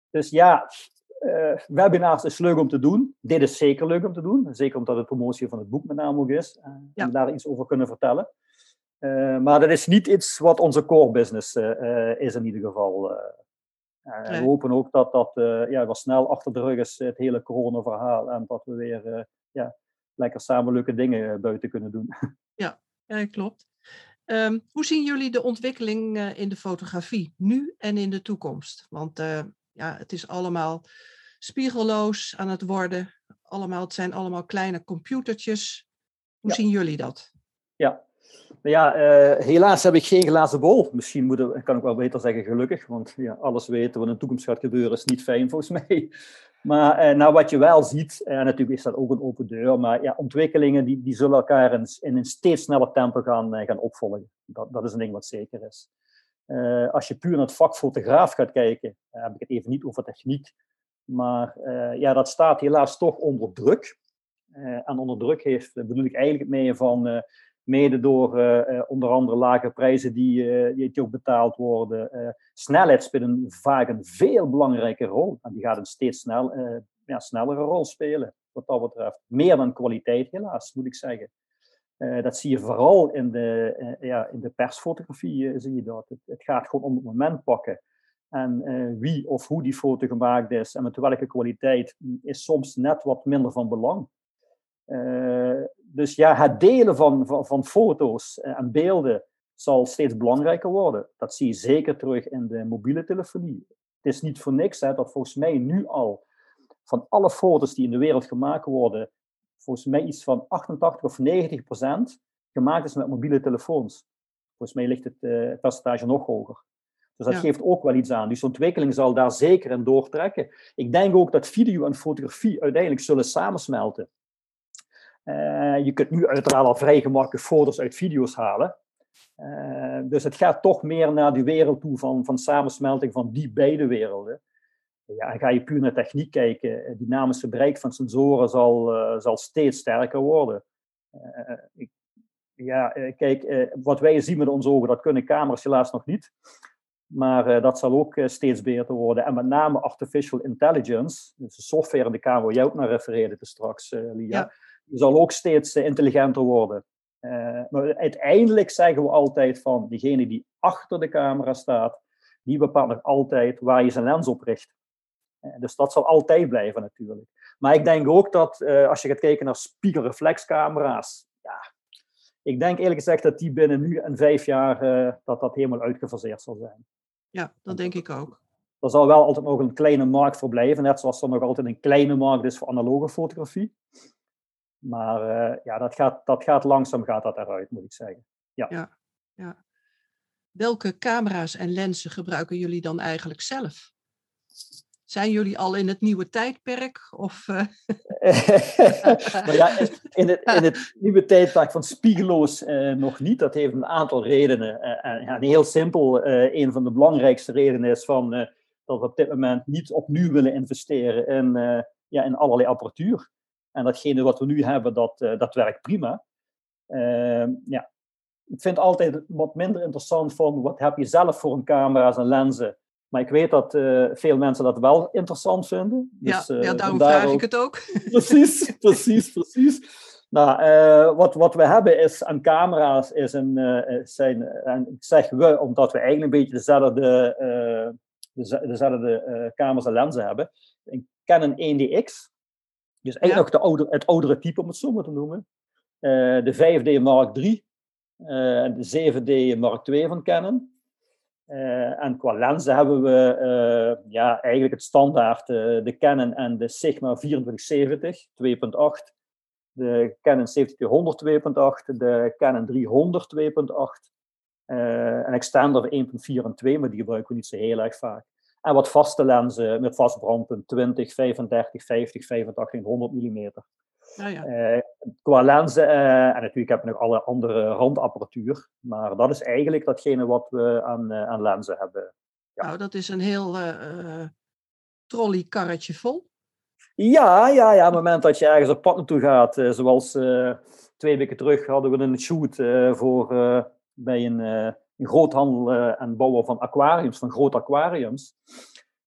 dus ja, uh, webinars is leuk om te doen. Dit is zeker leuk om te doen. Zeker omdat het promotie van het boek met name ook is. Ja. En we daar iets over kunnen vertellen. maar dat is niet iets wat onze core business is in ieder geval. We hopen ook dat dat uh, ja, wat snel achter de rug is, het hele corona-verhaal. En dat we weer uh, ja, lekker samen leuke dingen buiten kunnen doen. Ja, ja klopt. Um, hoe zien jullie de ontwikkeling in de fotografie nu en in de toekomst? Want ja, het is allemaal spiegelloos aan het worden. Allemaal, het zijn allemaal kleine computertjes. Hoe ja. zien jullie dat? Ja, ja, uh, helaas heb ik geen glazen bol. Misschien moet kan ik wel beter zeggen gelukkig, want ja, alles weten wat in de toekomst gaat gebeuren is niet fijn volgens mij. Maar uh, nou, wat je wel ziet, en natuurlijk is dat ook een open deur, maar ja, ontwikkelingen die, die zullen elkaar in, in een steeds sneller tempo gaan, gaan opvolgen. Dat, dat is een ding wat zeker is. als je puur naar het vak fotograaf gaat kijken, heb ik het even niet over techniek, maar ja, dat staat helaas toch onder druk. en onder druk heeft, bedoel ik eigenlijk mee van Mede door uh, onder andere lage prijzen die, uh, ook betaald worden. snelheid speelt een, vaak een veel belangrijke rol. En die gaat een steeds snel, ja, snellere rol spelen, wat dat betreft. Meer dan kwaliteit, helaas, moet ik zeggen. Dat zie je vooral in de, ja, in de persfotografie, zie je dat. Het, het, gaat gewoon om het moment pakken. En wie of hoe die foto gemaakt is en met welke kwaliteit, is soms net wat minder van belang. Dus ja, het delen van, van, van foto's en beelden zal steeds belangrijker worden. Dat zie je zeker terug in de mobiele telefonie. Het is niet voor niks hè, dat volgens mij nu al van alle foto's die in de wereld gemaakt worden, volgens mij iets van 88 of 90 procent gemaakt is met mobiele telefoons. Volgens mij ligt het uh, percentage nog hoger. Dus dat geeft ook wel iets aan. Dus de ontwikkeling zal daar zeker in doortrekken. Ik denk ook dat video en fotografie uiteindelijk zullen samensmelten. Uh, je kunt nu uiteraard al vrij gemakkelijk foto's uit video's halen. Uh, dus het gaat toch meer naar die wereld toe van, van samensmelting van die beide werelden. Ja, en ga je puur naar techniek kijken, het dynamische bereik van sensoren zal, uh, zal steeds sterker worden. Ik, ja, kijk, wat wij zien met onze ogen, dat kunnen camera's helaas nog niet. Maar dat zal ook steeds beter worden. En met name artificial intelligence, dus de software in de camera waar jij ook naar refereerde straks, Lia, ja. Die zal ook steeds intelligenter worden. Uh, maar uiteindelijk zeggen we altijd van diegene die achter de camera staat, die bepaalt nog altijd waar je zijn lens op richt. Uh, dus dat zal altijd blijven natuurlijk. Maar ik denk ook dat uh, als je gaat kijken naar spiegelreflexcamera's, ja, ik denk eerlijk gezegd dat die binnen nu en vijf jaar dat dat helemaal uitgefaseerd zal zijn. Ja, dat denk ik ook. Er zal wel altijd nog een kleine markt voor blijven, net zoals er nog altijd een kleine markt is voor analoge fotografie. Maar uh, ja, dat gaat, dat gaat langzaam gaat dat eruit, moet ik zeggen. Ja. Ja, ja. Welke camera's en lenzen gebruiken jullie dan eigenlijk zelf? Zijn jullie al in het nieuwe tijdperk? Of, uh... nou ja, in, het, in het nieuwe tijdperk van spiegeloos uh, nog niet. Dat heeft een aantal redenen. en heel simpel, een van de belangrijkste redenen is van, dat we op dit moment niet opnieuw willen investeren in, ja, in allerlei apparatuur. En datgene wat we nu hebben, dat, uh, dat werkt prima. Uh, ja. Ik vind altijd wat minder interessant van wat heb je zelf voor een camera's en lenzen. Maar ik weet dat uh, veel mensen dat wel interessant vinden. Dus, ja, ja, daarom vraag ik het ook. Precies, precies, precies. Nou, uh, wat, wat we hebben is aan camera's is een, zijn, en ik zeg we, omdat we eigenlijk een beetje dezelfde, dezelfde camera's en lenzen hebben. Een Canon 1DX, dus eigenlijk nog de oude, het oudere type, om het zo maar te noemen. Uh, de 5D Mark III uh, en de 7D Mark II van Canon. Uh, en qua lenzen hebben we ja, eigenlijk het standaard, de Canon en de Sigma 2470 2.8, de Canon 7200 2.8, de Canon 300 2.8 en extender 1.4 en 2, maar die gebruiken we niet zo heel erg vaak. En wat vaste lenzen met vast brandpunt 20, 35, 50, 85, 100 mm. Oh ja. uh, qua lenzen, uh, en natuurlijk heb je nog alle andere randapparatuur, maar dat is eigenlijk datgene wat we aan, uh, aan lenzen hebben. Ja. Nou, dat is een heel trolleykarretje vol. Ja, ja, ja, op het moment dat je ergens op pad naartoe gaat, zoals twee weken terug hadden we een shoot voor, bij een een groothandel en bouwen van aquariums, van grote aquariums.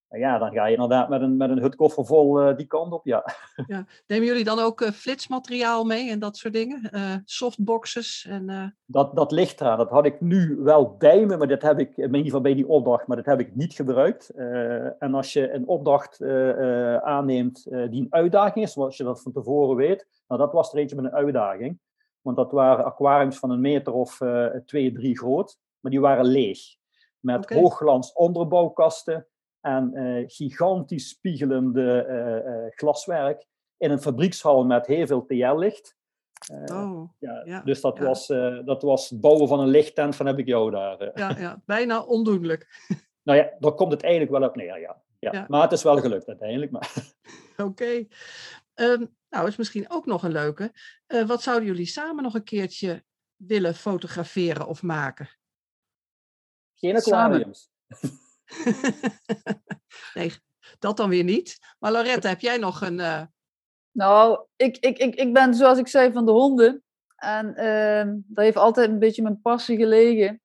ja, dan ga je inderdaad met een, met een hutkoffer vol uh, die kant op, ja. ja. Nemen jullie dan ook uh, flitsmateriaal mee en dat soort dingen? softboxes? En, dat, dat ligt eraan. Dat had ik nu wel bij me, maar dat heb ik, in ieder geval bij die opdracht, maar dat heb ik niet gebruikt. en als je een opdracht aanneemt die een uitdaging is, zoals je dat van tevoren weet, nou dat was er eentje met een uitdaging. Want dat waren aquariums van een meter of twee, drie groot maar die waren leeg. Met okay. hoogglans onderbouwkasten en uh, gigantisch spiegelende uh, uh, glaswerk in een fabriekshal met heel veel TL-licht. oh, ja, ja, dus dat, ja. was, dat was bouwen van een lichttent van heb ik jou daar. Ja, ja, bijna ondoenlijk. nou ja, daar komt het eigenlijk wel op neer, ja. ja. Maar het is wel gelukt uiteindelijk. Oké. Okay. Um, nou, is misschien ook nog een leuke. wat zouden jullie samen nog een keertje willen fotograferen of maken? Geen aquariums. nee, dat dan weer niet. Maar Lorette, heb jij nog een. Uh... Nou, ik, ik, ik, ik ben zoals ik zei van de honden. En uh, daar heeft altijd een beetje mijn passie gelegen.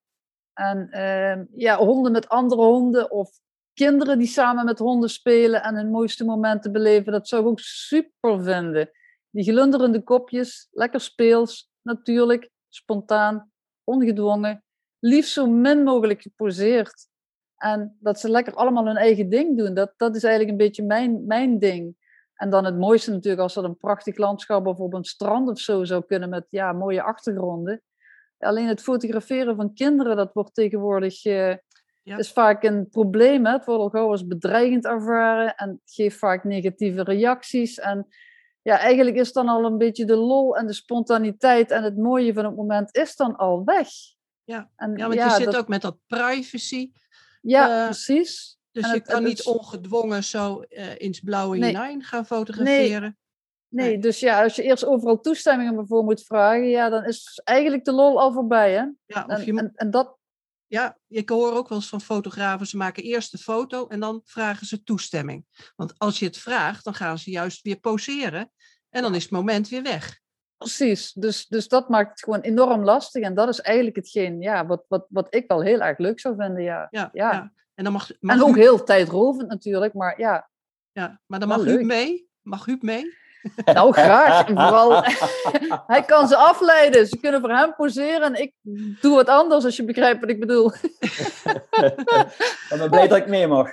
En uh, ja, honden met andere honden of kinderen die samen met honden spelen en hun mooiste momenten beleven. Dat zou ik ook super vinden. Die glunderende kopjes, lekker speels, natuurlijk, spontaan, ongedwongen. Liefst zo min mogelijk geposeerd. En dat ze lekker allemaal hun eigen ding doen. Dat, dat is eigenlijk een beetje mijn, mijn ding. En dan het mooiste natuurlijk als dat een prachtig landschap of op een strand of zo zou kunnen met ja, mooie achtergronden. Alleen het fotograferen van kinderen, dat wordt tegenwoordig uh, is vaak een probleem. Hè? Het wordt al gauw als bedreigend ervaren en geeft vaak negatieve reacties. En ja, eigenlijk is dan al een beetje de lol en de spontaniteit en het mooie van het moment is dan al weg. Ja, en, ja want je zit ook met dat privacy. Ja, uh, precies. Dus je kan niet ongedwongen zo uh, in het blauwe nee. hinein gaan fotograferen. Nee. nee. dus ja, als je eerst overal toestemmingen voor moet vragen, ja, dan is eigenlijk de lol al voorbij, hè? Ja, en, je... en, en, dat... Ja, ik hoor ook wel eens van fotografen, ze maken eerst de foto en dan vragen ze toestemming. Want als je het vraagt, dan gaan ze juist weer poseren en dan is het moment weer weg. Precies, dus, dus dat maakt het gewoon enorm lastig. En dat is eigenlijk hetgeen ja, wat, wat, wat ik wel heel erg leuk zou vinden. Ja. Ja, ja. En, dan mag, mag en ook heel tijdrovend natuurlijk, maar ja. Ja, maar dan mag Huub mee. Mag Huub mee? Nou, graag. Vooral, hij kan ze afleiden. Ze kunnen voor hem poseren en ik doe wat anders, als je begrijpt wat ik bedoel. Ik ben blij dat ik mee mag.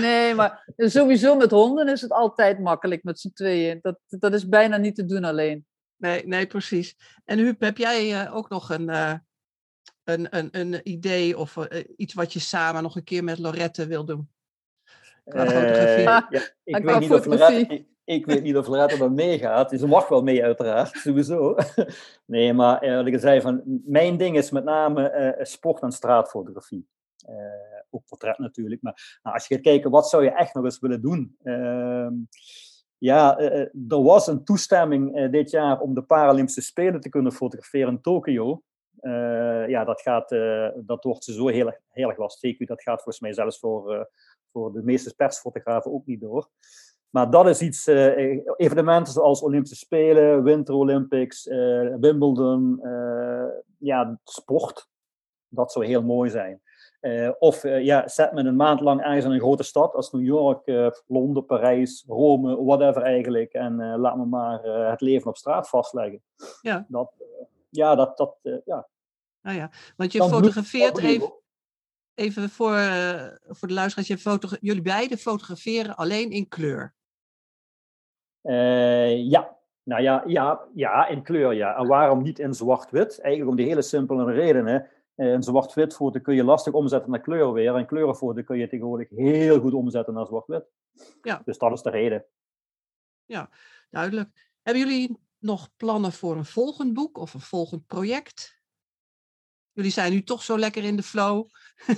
Nee, maar sowieso met honden is het altijd makkelijk met z'n tweeën. Dat, dat is bijna niet te doen alleen. Nee, nee, precies. En Huub, heb jij uh, ook nog een, uh, een, een, een idee of uh, iets wat je samen nog een keer met Lorette wil doen? Qua fotografie. Ja, ik, weet niet of Lorette, ik weet niet of Loretta dan meegaat. Ze mag wel mee, uiteraard, sowieso. Nee, maar eerlijk gezegd, van, mijn ding is met name uh, sport- en straatfotografie. Uh, ook portret natuurlijk. Maar nou, als je gaat kijken, wat zou je echt nog eens willen doen? Ja, uh, er was een toestemming dit jaar om de Paralympische Spelen te kunnen fotograferen in Tokio. ja, dat, gaat, dat wordt zo heel, heel erg lastig. Dat gaat volgens mij zelfs voor, voor de meeste persfotografen ook niet door. Maar dat is iets, evenementen zoals Olympische Spelen, Winter Olympics, Wimbledon, ja, sport, dat zou heel mooi zijn. Of ja, zet me een maand lang ergens in een grote stad als New York, Londen, Parijs, Rome, whatever eigenlijk. En laat me maar het leven op straat vastleggen. Ja, dat, ja, dat, dat ja. Nou ja, want je fotografeert even, even voor, voor de luisteraars, je jullie beiden fotograferen alleen in kleur. Ja. Nou ja, ja, ja, in kleur ja. En waarom niet in zwart-wit? Eigenlijk om die hele simpele redenen. Uh, een zwart-wit foto kun je lastig omzetten naar kleur weer. En kleurenfoto kun je tegenwoordig heel goed omzetten naar zwart-wit. Ja. Dus dat is de reden. Ja, duidelijk. Hebben jullie nog plannen voor een volgend boek of een volgend project? Jullie zijn nu toch zo lekker in de flow.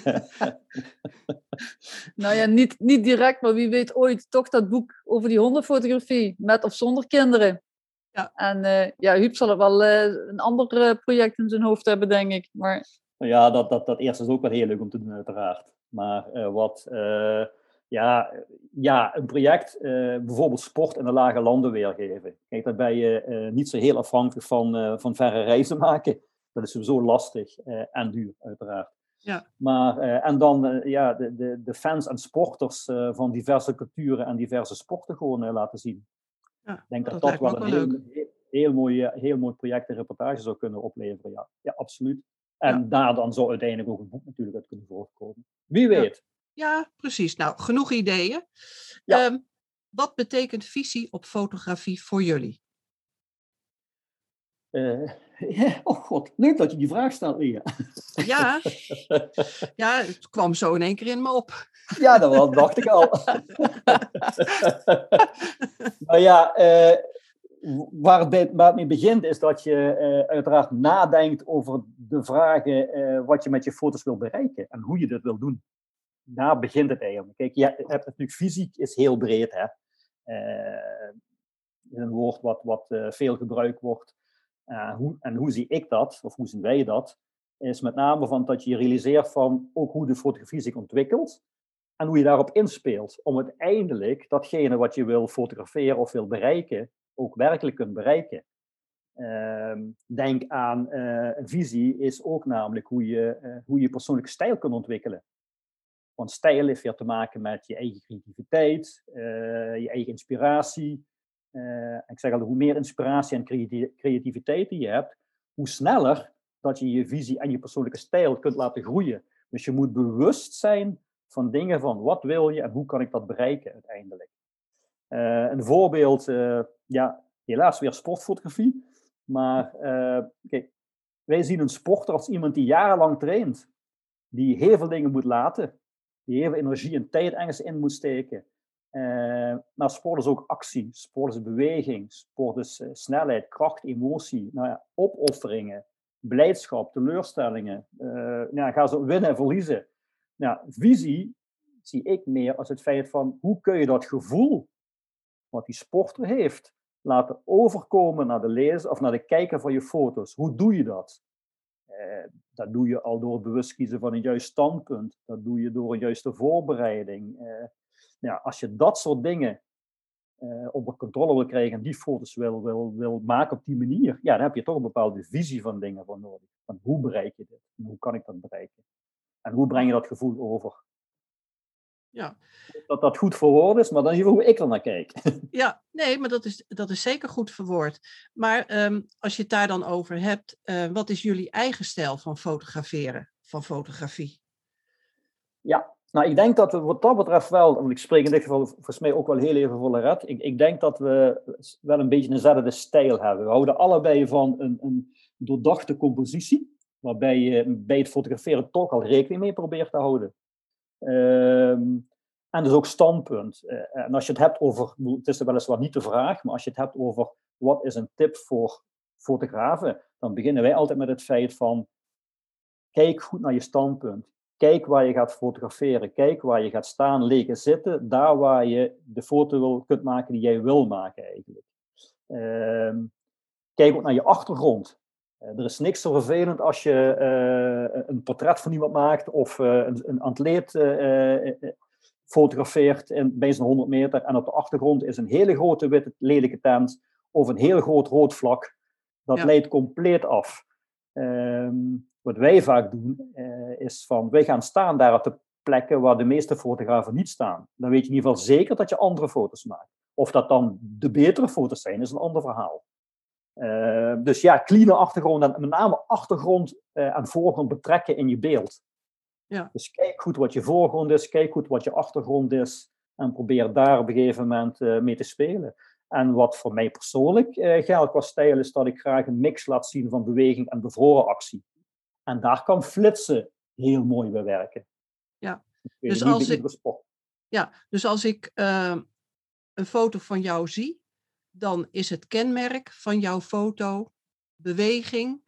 nou ja, niet, niet direct, maar wie weet ooit toch dat boek over die hondenfotografie, met of zonder kinderen. Ja. En uh, ja, Huub zal het wel uh, een ander project in zijn hoofd hebben, denk ik. Maar... Ja, dat, dat, dat eerste is ook wel heel leuk om te doen, uiteraard. Maar wat, ja, ja, een project, bijvoorbeeld sport in de lage landen weergeven. Kijk, daar ben je niet zo heel afhankelijk van, van verre reizen maken. Dat is sowieso lastig en duur, uiteraard. Ja. Maar, uh, en dan uh, ja, de, de, de, fans en sporters uh, van diverse culturen en diverse sporten gewoon laten zien. Ja, ik denk dat dat, dat wel een heel, heel, heel, mooi, heel mooi project en reportage zou kunnen opleveren. Ja, ja absoluut. En ja. daar dan zou uiteindelijk ook een boek natuurlijk uit kunnen voortkomen. Wie weet. Ja, ja precies. Nou, genoeg ideeën. Um, wat betekent visie op fotografie voor jullie? oh god, leuk dat je die vraag stelt, Lia. Ja, ja, het kwam zo in één keer in me op. Ja, dat dacht ik al. maar ja, uh, waar, het bij, mee begint is dat je uh, uiteraard nadenkt over de vragen uh, wat je met je foto's wil bereiken en hoe je dit wil doen. Daar begint het eigenlijk. Kijk, je hebt natuurlijk fysiek is heel breed, hè. een woord wat, wat veel gebruikt wordt. Uh, hoe, en hoe zie ik dat, of hoe zien wij dat, is met name van dat je realiseert van ook hoe de fotografie zich ontwikkelt en hoe je daarop inspeelt, om uiteindelijk datgene wat je wil fotograferen of wil bereiken, ook werkelijk kunt bereiken. Uh, denk aan uh, een visie is ook namelijk hoe je, uh, hoe je persoonlijke stijl kunt ontwikkelen. Want stijl heeft weer te maken met je eigen creativiteit, je eigen inspiratie. ik zeg al, hoe meer inspiratie en creativiteit je hebt, hoe sneller dat je je visie en je persoonlijke stijl kunt laten groeien. Dus je moet bewust zijn van dingen van wat wil je en hoe kan ik dat bereiken uiteindelijk. Uh, een voorbeeld, uh, ja, helaas weer sportfotografie. Maar uh, kijk, wij zien een sporter als iemand die jarenlang traint, die heel veel dingen moet laten, die heel veel energie en tijd ergens in moet steken. maar sport is ook actie, sport is beweging, sport is snelheid, kracht, emotie, nou ja, opofferingen, blijdschap, teleurstellingen. ja, ga ze winnen en verliezen. Nou, visie zie ik meer als het feit van hoe kun je dat gevoel wat die sporter heeft laten overkomen naar de lezer of naar de kijker van je foto's. Hoe doe je dat? Eh, dat doe je al door het bewust kiezen van een juist standpunt. Dat doe je door een juiste voorbereiding. Eh, ja, als je dat soort dingen uh, onder controle wil krijgen en die foto's wil, wil, wil maken op die manier, ja, dan heb je toch een bepaalde visie van dingen voor nodig. Van hoe bereik je dit? Hoe kan ik dat bereiken? En hoe breng je dat gevoel over? Ja. Dat dat goed verwoord is, maar dan je hoe ik er naar kijk. Ja, nee, maar dat is, dat is zeker goed verwoord. Maar ehm, als je het daar dan over hebt, uh, wat is jullie eigen stijl van fotograferen, van fotografie? Ja, nou ik denk dat we wat dat betreft wel, want ik spreek in dit geval volgens mij ook wel heel even voor Lorette, ik, ik denk dat we wel een beetje eenzelfde stijl hebben. We houden allebei van een, een doordachte compositie waarbij je bij het fotograferen toch al rekening mee probeert te houden. Ehm, en dus ook standpunt. Uh, en als je het hebt over, het is weliswaar niet de vraag, maar als je het hebt over wat is een tip voor fotografen, dan beginnen wij altijd met het feit van, kijk goed naar je standpunt. Kijk waar je gaat fotograferen. Kijk waar je gaat staan, liggen, zitten. Daar waar je de foto wil, kunt maken die jij wil maken eigenlijk. Ehm, kijk ook naar je achtergrond. Eh, er is niks zo vervelend als je eh, een portret van iemand maakt of uh, een, een, atleet fotografeert in, bij zo'n 100 meter en op de achtergrond is een hele grote witte lelijke tent of een heel groot rood vlak. Dat leidt compleet af. Ehm, wat wij vaak doen is van wij gaan staan daar op de plekken waar de meeste fotografen niet staan. Dan weet je in ieder geval zeker dat je andere foto's maakt. Of dat dan de betere foto's zijn, is een ander verhaal. Uh, dus ja, clean achtergrond en met name achtergrond uh, en voorgrond betrekken in je beeld. Ja. Dus kijk goed wat je voorgrond is, kijk goed wat je achtergrond is en probeer daar op een gegeven moment uh, mee te spelen. En wat voor mij persoonlijk geldt qua stijl is dat ik graag een mix laat zien van beweging en bevroren actie. En daar kan flitsen heel mooi bij werken. Ja, dus als, ik, ja dus als ik een foto van jou zie, dan is het kenmerk van jouw foto beweging.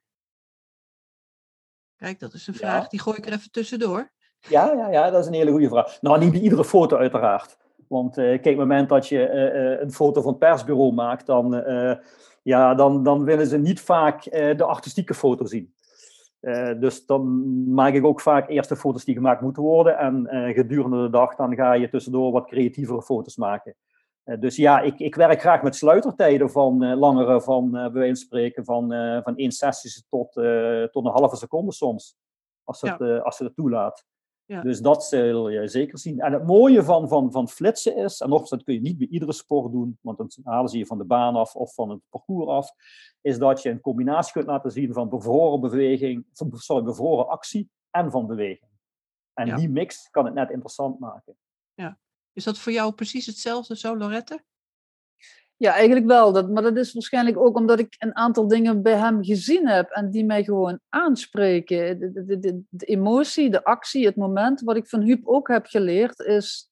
Kijk, dat is een vraag, die gooi ik er even tussendoor. Ja, ja, ja, dat is een hele goede vraag. Nou, niet bij iedere foto uiteraard. Want uh, kijk, op het moment dat je uh, een foto van het persbureau maakt, dan, uh, ja, dan, dan willen ze niet vaak de artistieke foto zien. dus dan maak ik ook vaak eerst de foto's die gemaakt moeten worden. En gedurende de dag dan ga je tussendoor wat creatievere foto's maken. Eh, dus ja, ik, ik werk graag met sluitertijden van uh, langere, van bij wijze spreken, van, van één sessie tot, tot een halve seconde soms. Als het, ja. als het toelaat. Ja. Dus dat zul je zeker zien. En het mooie van, van, van flitsen is, en nogmaals, dat kun je niet bij iedere sport doen, want dan halen ze je van de baan af of van het parcours af, is dat je een combinatie kunt laten zien van bevroren beweging, sorry, bevroren actie en van beweging. En ja. die mix kan het net interessant maken. Ja. Is dat voor jou precies hetzelfde zo, Lorette? Ja, eigenlijk wel. Dat, maar dat is waarschijnlijk ook omdat ik een aantal dingen bij hem gezien heb en die mij gewoon aanspreken. De, de, de, de emotie, de actie, het moment. Wat ik van Huub ook heb geleerd is: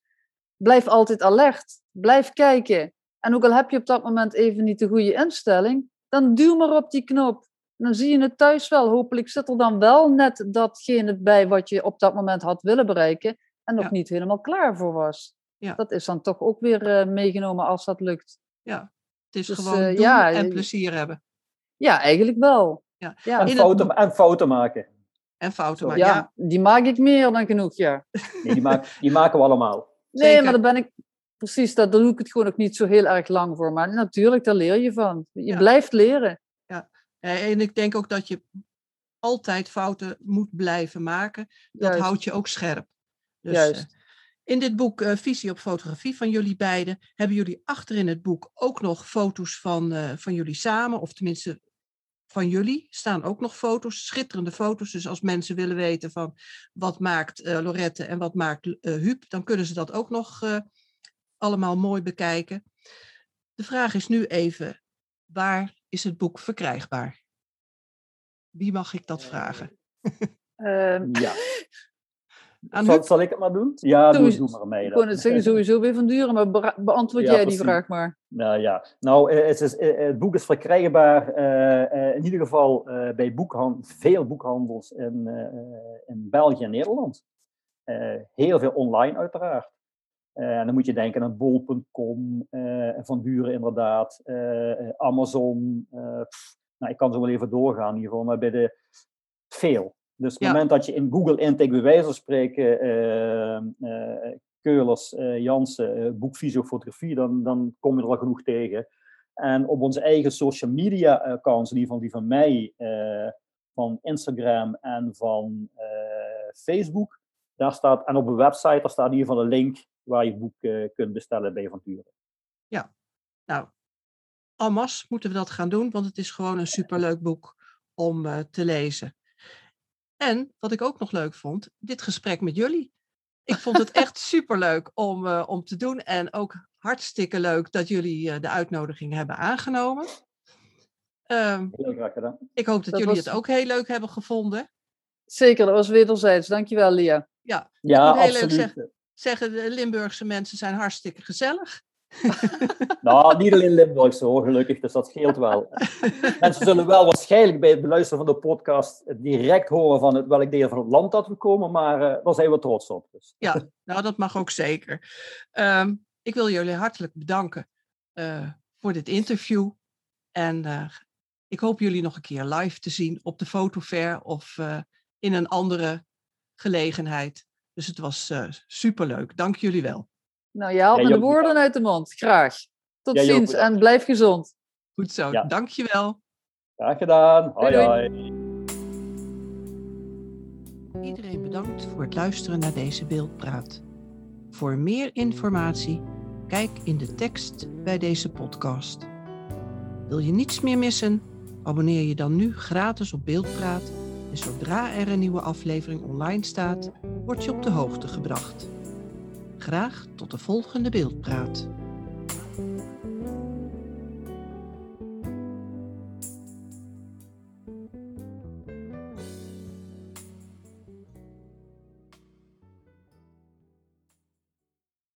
blijf altijd alert. Blijf kijken. En ook al heb je op dat moment even niet de goede instelling, dan duw maar op die knop. Dan zie je het thuis wel. Hopelijk zit er dan wel net datgene bij wat je op dat moment had willen bereiken en nog niet helemaal klaar voor was. Ja. Dat is dan toch ook weer uh, meegenomen als dat lukt. Ja, het is dus, gewoon uh, doen ja, en plezier hebben. Ja, eigenlijk wel. Ja. ja. En, foto, het... en fouten maken. En fouten maken, ja, ja. Die maak ik meer dan genoeg, ja. Nee, die, maak, die maken we allemaal. Nee, Zeker. maar dan ben ik... Precies, daar doe ik het gewoon ook niet zo heel erg lang voor. Maar natuurlijk, daar leer je van. Je blijft leren. Ja, en ik denk ook dat je altijd fouten moet blijven maken. Dat Juist. houdt je ook scherp. Dus, Juist. In dit boek eh, Visie op fotografie van jullie beiden hebben jullie achterin het boek ook nog foto's van, eh, van jullie samen, of tenminste van jullie staan ook nog foto's, schitterende foto's. Dus als mensen willen weten van wat maakt eh, Lorette en wat maakt eh Huub, dan kunnen ze dat ook nog eh, allemaal mooi bekijken. De vraag is nu even, waar is het boek verkrijgbaar? Wie mag ik dat vragen? Ehm, Ja. Aan Zal, ik het maar doen? Ja, doe, Sowieso- doe maar mee. ik kon het zeggen, sowieso weer van duren, maar beantwoord Ja, jij die vraag maar. Nou ja, nou, eh, het, is, eh, het boek is verkrijgbaar eh, in ieder geval bij boekhan veel boekhandels in, in België en Nederland. Heel veel online uiteraard. En dan moet je denken aan bol.com, Van Buren inderdaad, Amazon. pff, nou, ik kan zo wel even doorgaan in ieder geval, maar bij de veel. Dus op het Ja. moment dat je in Google intikt, bij wijze van spreken, eh, eh, Keulers, eh, Jansen, boek dan, dan kom je er al genoeg tegen. En op onze eigen social media accounts, in ieder geval die van mij, van Instagram en van Facebook, daar staat, en op een website, daar staat in ieder geval een link waar je boek kunt bestellen bij Van Turen. Nou, almas moeten we dat gaan doen, want het is gewoon een superleuk boek om te lezen. En wat ik ook nog leuk vond, dit gesprek met jullie. Ik vond het echt superleuk om, eh, om te doen en ook hartstikke leuk dat jullie eh, de uitnodiging hebben aangenomen. Ehm, ik hoop dat, Dat jullie was- het ook heel leuk hebben gevonden. Zeker, dat was wederzijds. Dankjewel, Lia. Ja, Ja, heel leuk absoluut. zeggen de Limburgse mensen zijn hartstikke gezellig. Nou, niet alleen Limburg zo, gelukkig, dus dat scheelt wel. Mensen zullen wel waarschijnlijk bij het beluisteren van de podcast direct horen van het, welk deel van het land dat we komen, maar eh, daar zijn we trots op. Dus. Ja, nou dat mag ook zeker. Ehm, ik wil jullie hartelijk bedanken eh, voor dit interview. En eh, ik hoop jullie nog een keer live te zien op de fotofair of in een andere gelegenheid. Dus het was superleuk. Dank jullie wel. Nou, je haalt Ja, me de woorden uit de mond. Graag. Tot Ja, Joop, ziens bedankt. en blijf gezond. Goed zo. Ja. Dank je wel. Graag gedaan. Hoi, Doei, hoi. Iedereen bedankt voor het luisteren naar deze beeldpraat. Voor meer informatie, kijk in de tekst bij deze podcast. Wil je niets meer missen? Abonneer je dan nu gratis op Beeldpraat en zodra er een nieuwe aflevering online staat, word je op de hoogte gebracht. Graag tot de volgende Beeldpraat.